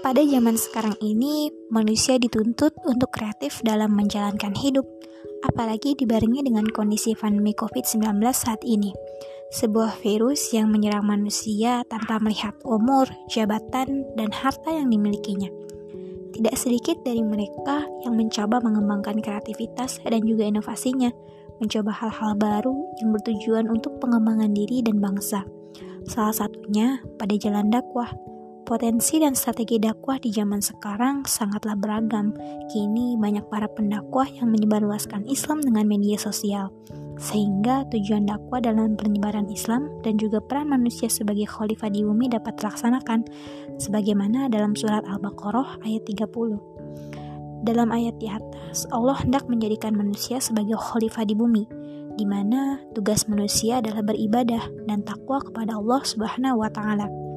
Pada zaman sekarang ini, manusia dituntut untuk kreatif dalam menjalankan hidup, apalagi dibarengi dengan kondisi pandemi COVID-19 saat ini. Sebuah virus yang menyerang manusia tanpa melihat umur, jabatan, dan harta yang dimilikinya. Tidak sedikit dari mereka yang mencoba mengembangkan kreativitas dan juga inovasinya, mencoba hal-hal baru yang bertujuan untuk pengembangan diri dan bangsa. Salah satunya pada jalan dakwah Potensi dan strategi dakwah di zaman sekarang sangatlah beragam. Kini banyak para pendakwah yang menyebarluaskan Islam dengan media sosial. Sehingga tujuan dakwah dalam penyebaran Islam dan juga peran manusia sebagai khalifah di bumi dapat terlaksanakan sebagaimana dalam surat Al-Baqarah ayat 30. Dalam ayat di atas, Allah hendak menjadikan manusia sebagai khalifah di bumi, di mana tugas manusia adalah beribadah dan takwa kepada Allah Subhanahu wa taala.